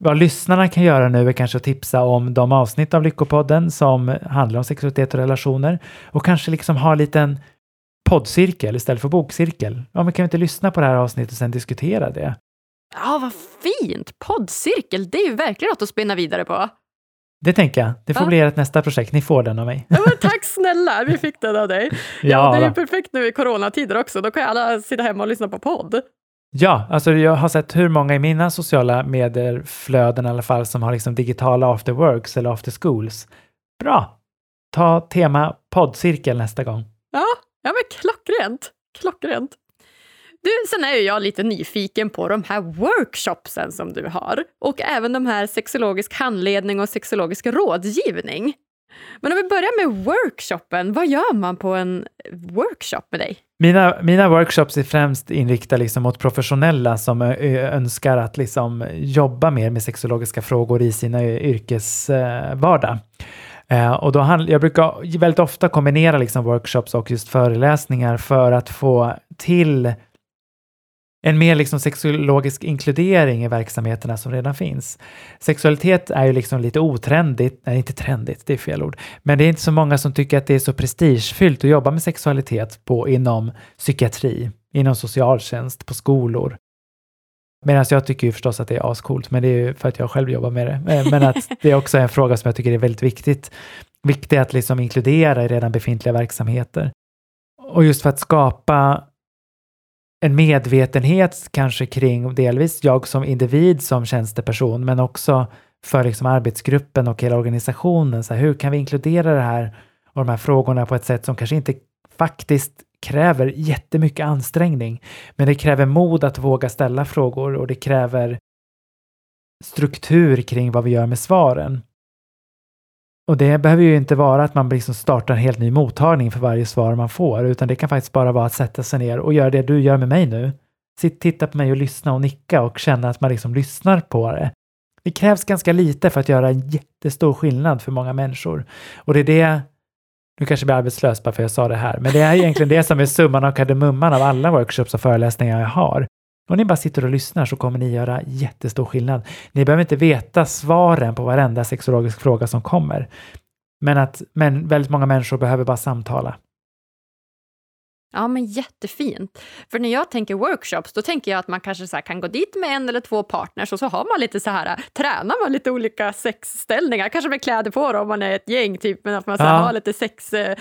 Vad lyssnarna kan göra nu är kanske att tipsa om de avsnitt av Lyckopodden som handlar om sexualitet och relationer och kanske liksom ha en liten poddcirkel istället för bokcirkel. Ja, men kan vi inte lyssna på det här avsnittet och sen diskutera det? Ja, vad fint! Poddcirkel, det är ju verkligen något att spinna vidare på. Det tänker jag. Det får ja. bli ert nästa projekt. Ni får den av mig. Ja, men tack snälla, vi *laughs* fick den av dig. Ja, ja det är ju perfekt nu i coronatider också. Då kan ju alla sitta hemma och lyssna på podd. Ja, alltså jag har sett hur många i mina sociala medier-flöden i alla fall som har liksom digitala after works eller after schools. Bra! Ta tema poddcirkel nästa gång. Ja, ja men klockrent. Klockrent. Du, sen är ju jag lite nyfiken på de här workshopsen som du har och även de här sexologisk handledning och sexologisk rådgivning. Men om vi börjar med workshopen, vad gör man på en workshop med dig? Mina, mina workshops är främst inriktade liksom mot professionella som önskar att liksom jobba mer med sexologiska frågor i sina yrkesvardag. Och då handl- jag brukar väldigt ofta kombinera liksom workshops och just föreläsningar för att få till en mer liksom sexologisk inkludering i verksamheterna som redan finns. Sexualitet är ju liksom lite otrendigt, nej inte trendigt, det är fel ord, men det är inte så många som tycker att det är så prestigefyllt att jobba med sexualitet på, inom psykiatri, inom socialtjänst, på skolor. Medan jag tycker ju förstås att det är ascoolt, men det är ju för att jag själv jobbar med det. Eh, men att det är också en fråga som jag tycker är väldigt viktigt. Viktigt att liksom inkludera i redan befintliga verksamheter. Och just för att skapa en medvetenhet kanske kring delvis jag som individ som tjänsteperson, men också för liksom arbetsgruppen och hela organisationen. Så här, hur kan vi inkludera det här och de här frågorna på ett sätt som kanske inte faktiskt kräver jättemycket ansträngning, men det kräver mod att våga ställa frågor och det kräver struktur kring vad vi gör med svaren. Och det behöver ju inte vara att man liksom startar en helt ny mottagning för varje svar man får, utan det kan faktiskt bara vara att sätta sig ner och göra det du gör med mig nu. Sitt, titta på mig och lyssna och nicka och känna att man liksom lyssnar på det. Det krävs ganska lite för att göra en jättestor skillnad för många människor. Och det är det, nu kanske jag blir arbetslös bara för att jag sa det här, men det är egentligen det som är summan av kardemumman av alla workshops och föreläsningar jag har. Om ni bara sitter och lyssnar så kommer ni göra jättestor skillnad. Ni behöver inte veta svaren på varenda sexologisk fråga som kommer. Men att men väldigt många människor behöver bara samtala. Ja, men jättefint. För när jag tänker workshops, då tänker jag att man kanske så kan gå dit med en eller två partners och så har man lite så här, tränar man lite olika sexställningar, kanske med kläder på då, om man är ett gäng, typ, men att man så ja. har lite sex, ja,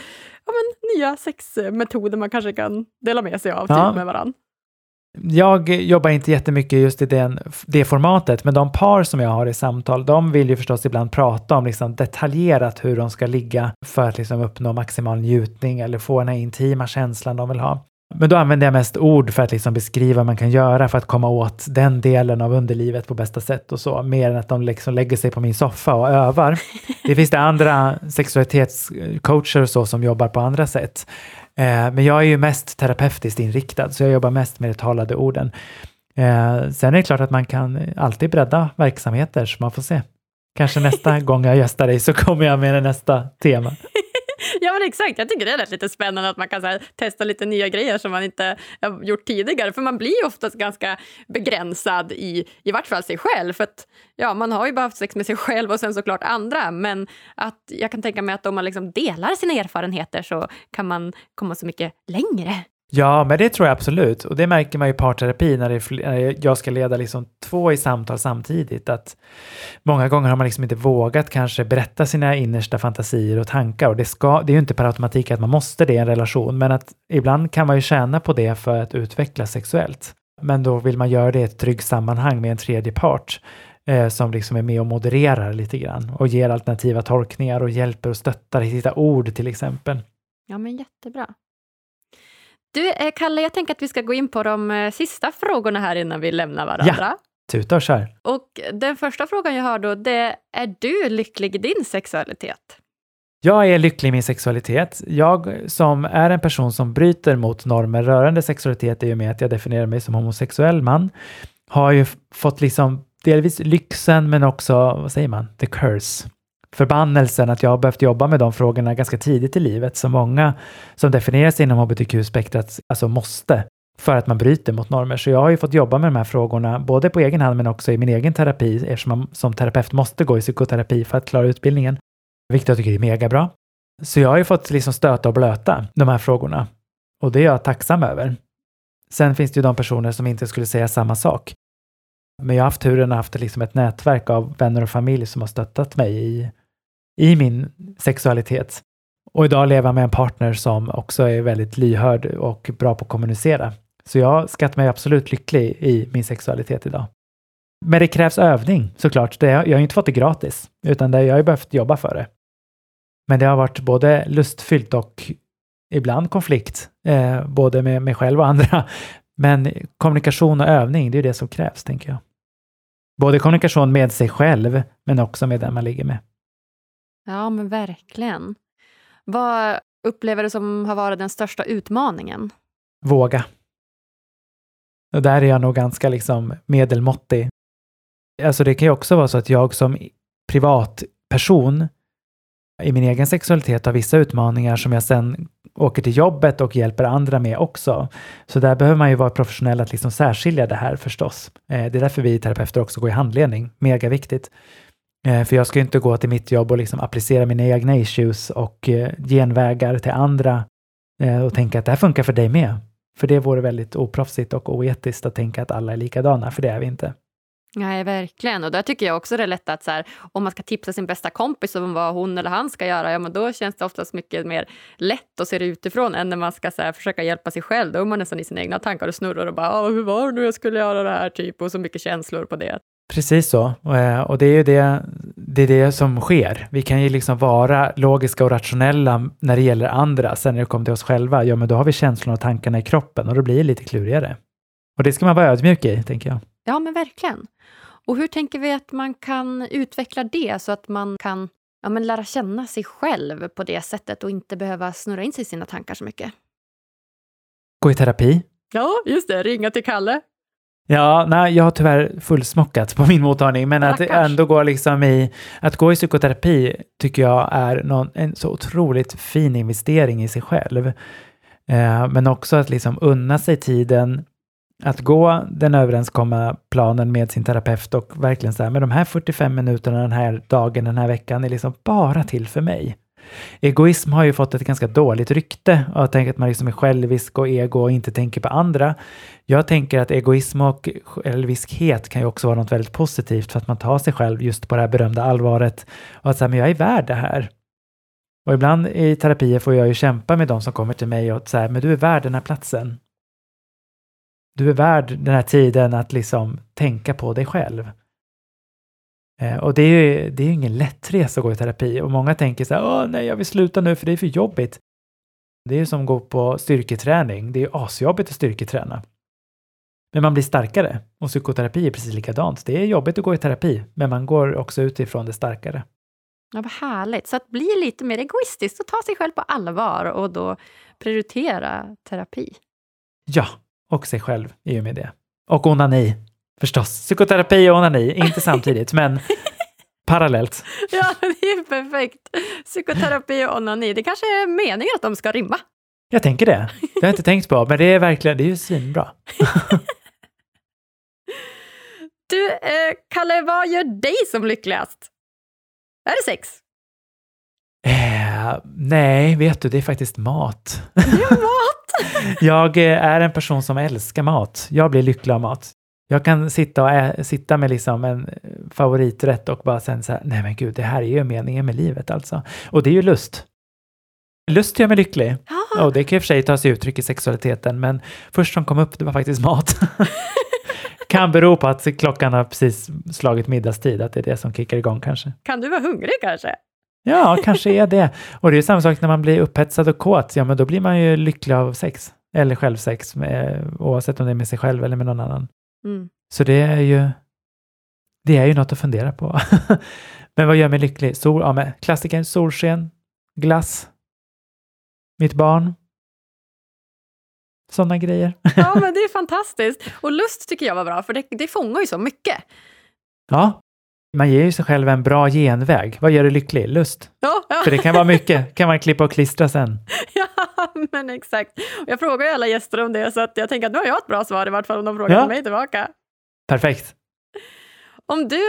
men, nya sexmetoder man kanske kan dela med sig av ja. typ, med varandra. Jag jobbar inte jättemycket just i den, det formatet, men de par som jag har i samtal, de vill ju förstås ibland prata om liksom detaljerat hur de ska ligga för att liksom uppnå maximal njutning eller få den här intima känslan de vill ha. Men då använder jag mest ord för att liksom beskriva vad man kan göra för att komma åt den delen av underlivet på bästa sätt och så, mer än att de liksom lägger sig på min soffa och övar. *laughs* Det finns det andra sexualitetscoacher och så som jobbar på andra sätt. Eh, men jag är ju mest terapeutiskt inriktad, så jag jobbar mest med de talade orden. Eh, sen är det klart att man kan alltid bredda verksamheter, så man får se. Kanske nästa *laughs* gång jag gästar dig så kommer jag med nästa tema ja men exakt, jag tycker det är lite spännande att man kan här, testa lite nya grejer som man inte har gjort tidigare. För man blir ju oftast ganska begränsad i, i vart fall sig själv. För att ja, man har ju bara haft sex med sig själv och sen såklart andra. Men att jag kan tänka mig att om man liksom delar sina erfarenheter så kan man komma så mycket längre. Ja, men det tror jag absolut. Och det märker man i parterapi när, det, när jag ska leda liksom två i samtal samtidigt. Att många gånger har man liksom inte vågat kanske berätta sina innersta fantasier och tankar. Och det, ska, det är ju inte per automatik att man måste det i en relation, men att ibland kan man ju tjäna på det för att utvecklas sexuellt. Men då vill man göra det i ett tryggt sammanhang med en tredje part eh, som liksom är med och modererar lite grann och ger alternativa tolkningar och hjälper och stöttar att hitta ord till exempel. Ja, men jättebra. Du, eh, Kalle, jag tänker att vi ska gå in på de eh, sista frågorna här innan vi lämnar varandra. Ja, tuta och kör. Och den första frågan jag har då, det är du lycklig i din sexualitet? Jag är lycklig i min sexualitet. Jag som är en person som bryter mot normer rörande sexualitet i och med att jag definierar mig som homosexuell man, har ju fått liksom delvis lyxen men också, vad säger man, the curse förbannelsen att jag har behövt jobba med de frågorna ganska tidigt i livet, som många som definierar sig inom hbtq-spektrat alltså måste för att man bryter mot normer. Så jag har ju fått jobba med de här frågorna, både på egen hand men också i min egen terapi, eftersom man som terapeut måste gå i psykoterapi för att klara utbildningen, vilket jag tycker är mega bra. Så jag har ju fått liksom stöta och blöta de här frågorna och det är jag tacksam över. Sen finns det ju de personer som inte skulle säga samma sak. Men jag har haft turen att ha haft liksom ett nätverk av vänner och familj som har stöttat mig i i min sexualitet. Och idag lever jag med en partner som också är väldigt lyhörd och bra på att kommunicera. Så jag skattar mig absolut lycklig i min sexualitet idag. Men det krävs övning såklart. Det, jag har inte fått det gratis, utan det, jag har behövt jobba för det. Men det har varit både lustfyllt och ibland konflikt, eh, både med mig själv och andra. Men kommunikation och övning, det är det som krävs, tänker jag. Både kommunikation med sig själv, men också med den man ligger med. Ja, men verkligen. Vad upplever du som har varit den största utmaningen? Våga. Och där är jag nog ganska liksom medelmåttig. Alltså det kan ju också vara så att jag som privatperson i min egen sexualitet har vissa utmaningar som jag sen åker till jobbet och hjälper andra med också. Så där behöver man ju vara professionell att liksom särskilja det här förstås. Eh, det är därför vi terapeuter också går i handledning, mega viktigt. Eh, för jag ska inte gå till mitt jobb och liksom applicera mina egna issues och eh, genvägar till andra eh, och tänka att det här funkar för dig med. För det vore väldigt oproffsigt och oetiskt att tänka att alla är likadana, för det är vi inte. Nej, verkligen. Och där tycker jag också det är lätt att så här, om man ska tipsa sin bästa kompis om vad hon eller han ska göra, ja men då känns det oftast mycket mer lätt att se det utifrån än när man ska så här, försöka hjälpa sig själv. Då är man nästan i sina egna tankar och snurrar och bara hur var det nu jag skulle göra det här typ och så mycket känslor på det. Precis så. Eh, och det är ju det, det, är det som sker. Vi kan ju liksom vara logiska och rationella när det gäller andra. Sen när det kommer till oss själva, ja men då har vi känslorna och tankarna i kroppen och då blir det lite klurigare. Och det ska man vara ödmjuk i, tänker jag. Ja, men verkligen. Och hur tänker vi att man kan utveckla det så att man kan ja, men lära känna sig själv på det sättet och inte behöva snurra in sig i sina tankar så mycket? Gå i terapi. Ja, just det. Ringa till Kalle. Ja, nej, jag har tyvärr fullsmockat på min mottagning, men att Stackars. ändå gå liksom i, att gå i psykoterapi tycker jag är någon, en så otroligt fin investering i sig själv. Eh, men också att liksom unna sig tiden att gå den överenskomna planen med sin terapeut och verkligen så här, med de här 45 minuterna den här dagen, den här veckan är liksom bara till för mig. Egoism har ju fått ett ganska dåligt rykte och jag tänker att man liksom är självisk och ego och inte tänker på andra. Jag tänker att egoism och själviskhet kan ju också vara något väldigt positivt för att man tar sig själv just på det här berömda allvaret och att säga, men jag är värd det här. Och ibland i terapier får jag ju kämpa med de som kommer till mig och säga, men du är värd den här platsen. Du är värd den här tiden att liksom tänka på dig själv. Eh, och det är ju det är ingen lätt resa att gå i terapi och många tänker så här, åh nej, jag vill sluta nu för det är för jobbigt. Det är ju som att gå på styrketräning. Det är ju asjobbigt att styrketräna. Men man blir starkare och psykoterapi är precis likadant. Det är jobbigt att gå i terapi, men man går också utifrån det starkare. Ja, vad härligt. Så att bli lite mer egoistisk och ta sig själv på allvar och då prioritera terapi. Ja, och sig själv i och med det. Och onani, förstås. Psykoterapi och onani, inte *laughs* samtidigt, men parallellt. Ja, det är perfekt. Psykoterapi och onani, det kanske är meningen att de ska rimma. Jag tänker det. Det har jag inte tänkt på, men det är verkligen, det är ju svinbra. *laughs* Du, eh, Kalle, vad gör dig som lyckligast? Är det sex? Eh, nej, vet du, det är faktiskt mat. Det är mat! *laughs* Jag eh, är en person som älskar mat. Jag blir lycklig av mat. Jag kan sitta, och ä- sitta med liksom en favoriträtt och bara sen så här, nej men gud, det här är ju meningen med livet alltså. Och det är ju lust. Lust gör mig lycklig. Ja, Och det kan i och för sig ta sig uttryck i sexualiteten, men först som kom upp, det var faktiskt mat. *laughs* kan bero på att klockan har precis slagit middagstid, att det är det som kickar igång kanske. kan du vara hungrig kanske? Ja, kanske är det. Och det är ju samma sak när man blir upphetsad och kåt, ja men då blir man ju lycklig av sex. Eller självsex, med, oavsett om det är med sig själv eller med någon annan. Mm. Så det är ju, det är ju något att fundera på. *laughs* men vad gör mig lycklig? Sol, ja, men klassiker, solsken, glass, mitt barn. Sådana grejer. Ja, *laughs* men det är fantastiskt. Och lust tycker jag var bra, för det, det fångar ju så mycket. Ja, man ger ju sig själv en bra genväg. Vad gör dig lycklig? Lust. Ja, ja. För det kan vara mycket, kan man klippa och klistra sen. *laughs* Ja, *laughs* men exakt. Jag frågar ju alla gäster om det, så att jag tänker att nu har jag ett bra svar i vart fall om de frågar Ja. mig tillbaka. Perfekt. Om du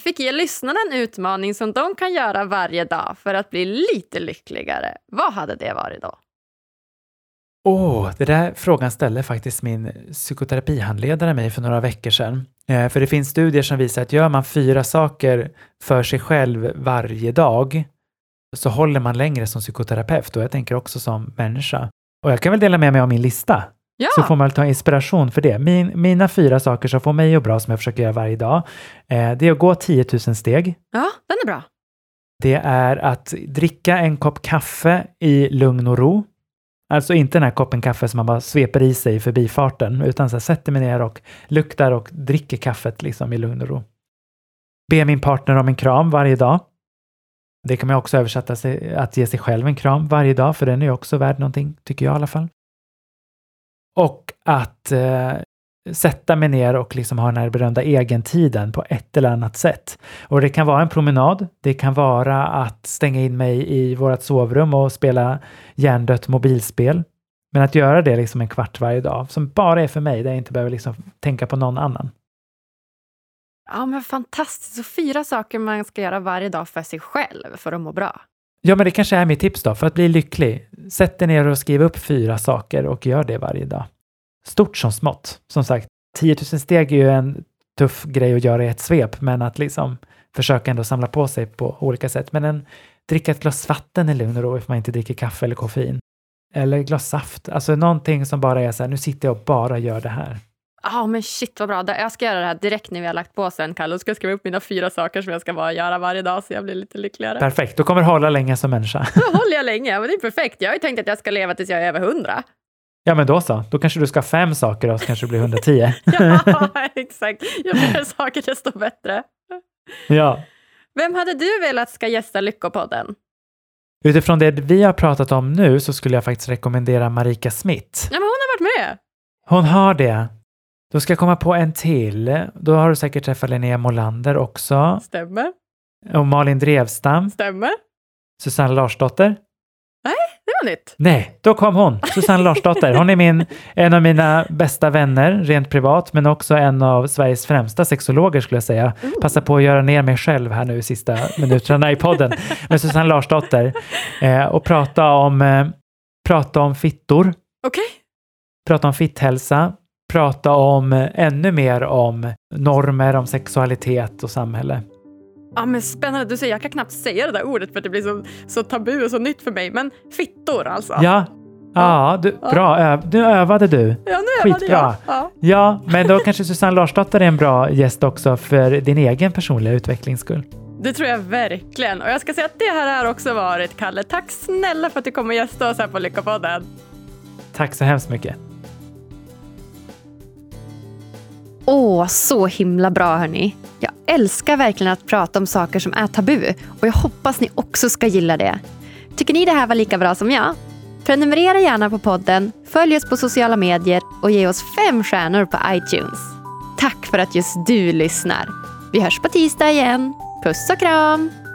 fick ge lyssnarna en utmaning som de kan göra varje dag för att bli lite lyckligare, vad hade det varit då? Åh, det där frågan ställde faktiskt min psykoterapihandledare mig för några veckor sedan. Eh, för det finns studier som visar att gör man fyra saker för sig själv varje dag så håller man längre som psykoterapeut och jag tänker också som människa. Och jag kan väl dela med mig av min lista Ja, så får man ta inspiration för det. Min, mina fyra saker som får mig att bra som jag försöker göra varje dag, eh, det är att gå 10 000 steg. ja den är bra. Det är att dricka en kopp kaffe i lugn och ro. Alltså inte den här koppen kaffe som man bara sveper i sig i förbifarten, utan så här, sätter mig ner och luktar och dricker kaffet liksom i lugn och ro. Be min partner om en kram varje dag. Det kan man också översätta sig att ge sig själv en kram varje dag, för den är ju också värd någonting, tycker jag i alla fall. Och att eh, sätta mig ner och liksom ha den här berömda egentiden på ett eller annat sätt. Och det kan vara en promenad, det kan vara att stänga in mig i vårt sovrum och spela hjärndött mobilspel. Men att göra det liksom en kvart varje dag, som bara är för mig, där jag inte behöver liksom tänka på någon annan. Ja, men fantastiskt. Så fyra saker man ska göra varje dag för sig själv för att må bra. Ja, men det kanske är mitt tips då, för att bli lycklig. Sätt dig ner och skriv upp fyra saker och gör det varje dag. Stort som smått. Som sagt, 10 000 steg är ju en tuff grej att göra i ett svep, men att liksom försöka ändå samla på sig på olika sätt. Men en, dricka ett glas vatten i lugn och ro ifall man inte dricker kaffe eller koffein. Eller ett glas saft. Alltså någonting som bara är så här, nu sitter jag och bara gör det här. Ja, men shit vad bra. Jag ska göra det här direkt när vi har lagt på sen, Kalle. Och ska jag skriva upp mina fyra saker som jag ska bara göra varje dag så jag blir lite lyckligare. Perfekt, då kommer det hålla länge som människa. *laughs* Då håller jag *laughs* länge. Men det är perfekt. Jag har ju tänkt att jag ska leva tills jag är över hundra. Ja, men då så. Då kanske du ska ha fem saker och så kanske det blir 110. *laughs* ja, exakt. Ju fler saker desto bättre. ja. Vem hade du velat ska gästa Lyckopodden? Utifrån det vi har pratat om nu så skulle jag faktiskt rekommendera Marika Smith. Ja, men hon har varit med. Hon har det. Då ska jag komma på en till. Då har du säkert träffat Linnea Molander också. Stämmer. Och Malin Drevstam. Stämmer. Susanne Larsdotter. Det var nytt. Nej, då kom hon. Susanne Larsdotter. Hon är min, en av mina bästa vänner rent privat, men också en av Sveriges främsta sexologer skulle jag säga. Passa på att göra ner mig själv här nu i sista minuterna i podden. med Susanne Larsdotter. Eh, och prata om, eh, prata om fittor, Okej. prata om fitthälsa, prata om eh, ännu mer om normer, om sexualitet och samhälle. Ja, men spännande. Du säger, jag kan knappt säga det där ordet för att det blir så, så tabu och så nytt för mig. Men fittor alltså. Ja, ja, du, bra. Ö, nu övade du. ja nu övade skitbra. jag. Ja. Ja, men då kanske Susanne Larsdotter är en bra gäst också för din egen personliga utvecklings skull. Det tror jag verkligen. Och jag ska säga att det här har också varit Kalle. Tack snälla för att du kom och gästade oss här på Lyckopodden. Tack så hemskt mycket. Åh, så himla bra hörni. Jag älskar verkligen att prata om saker som är tabu och jag hoppas ni också ska gilla det. Tycker ni det här var lika bra som jag? Prenumerera gärna på podden, följ oss på sociala medier och ge oss fem stjärnor på iTunes. Tack för att just du lyssnar. Vi hörs på tisdag igen. Puss och kram!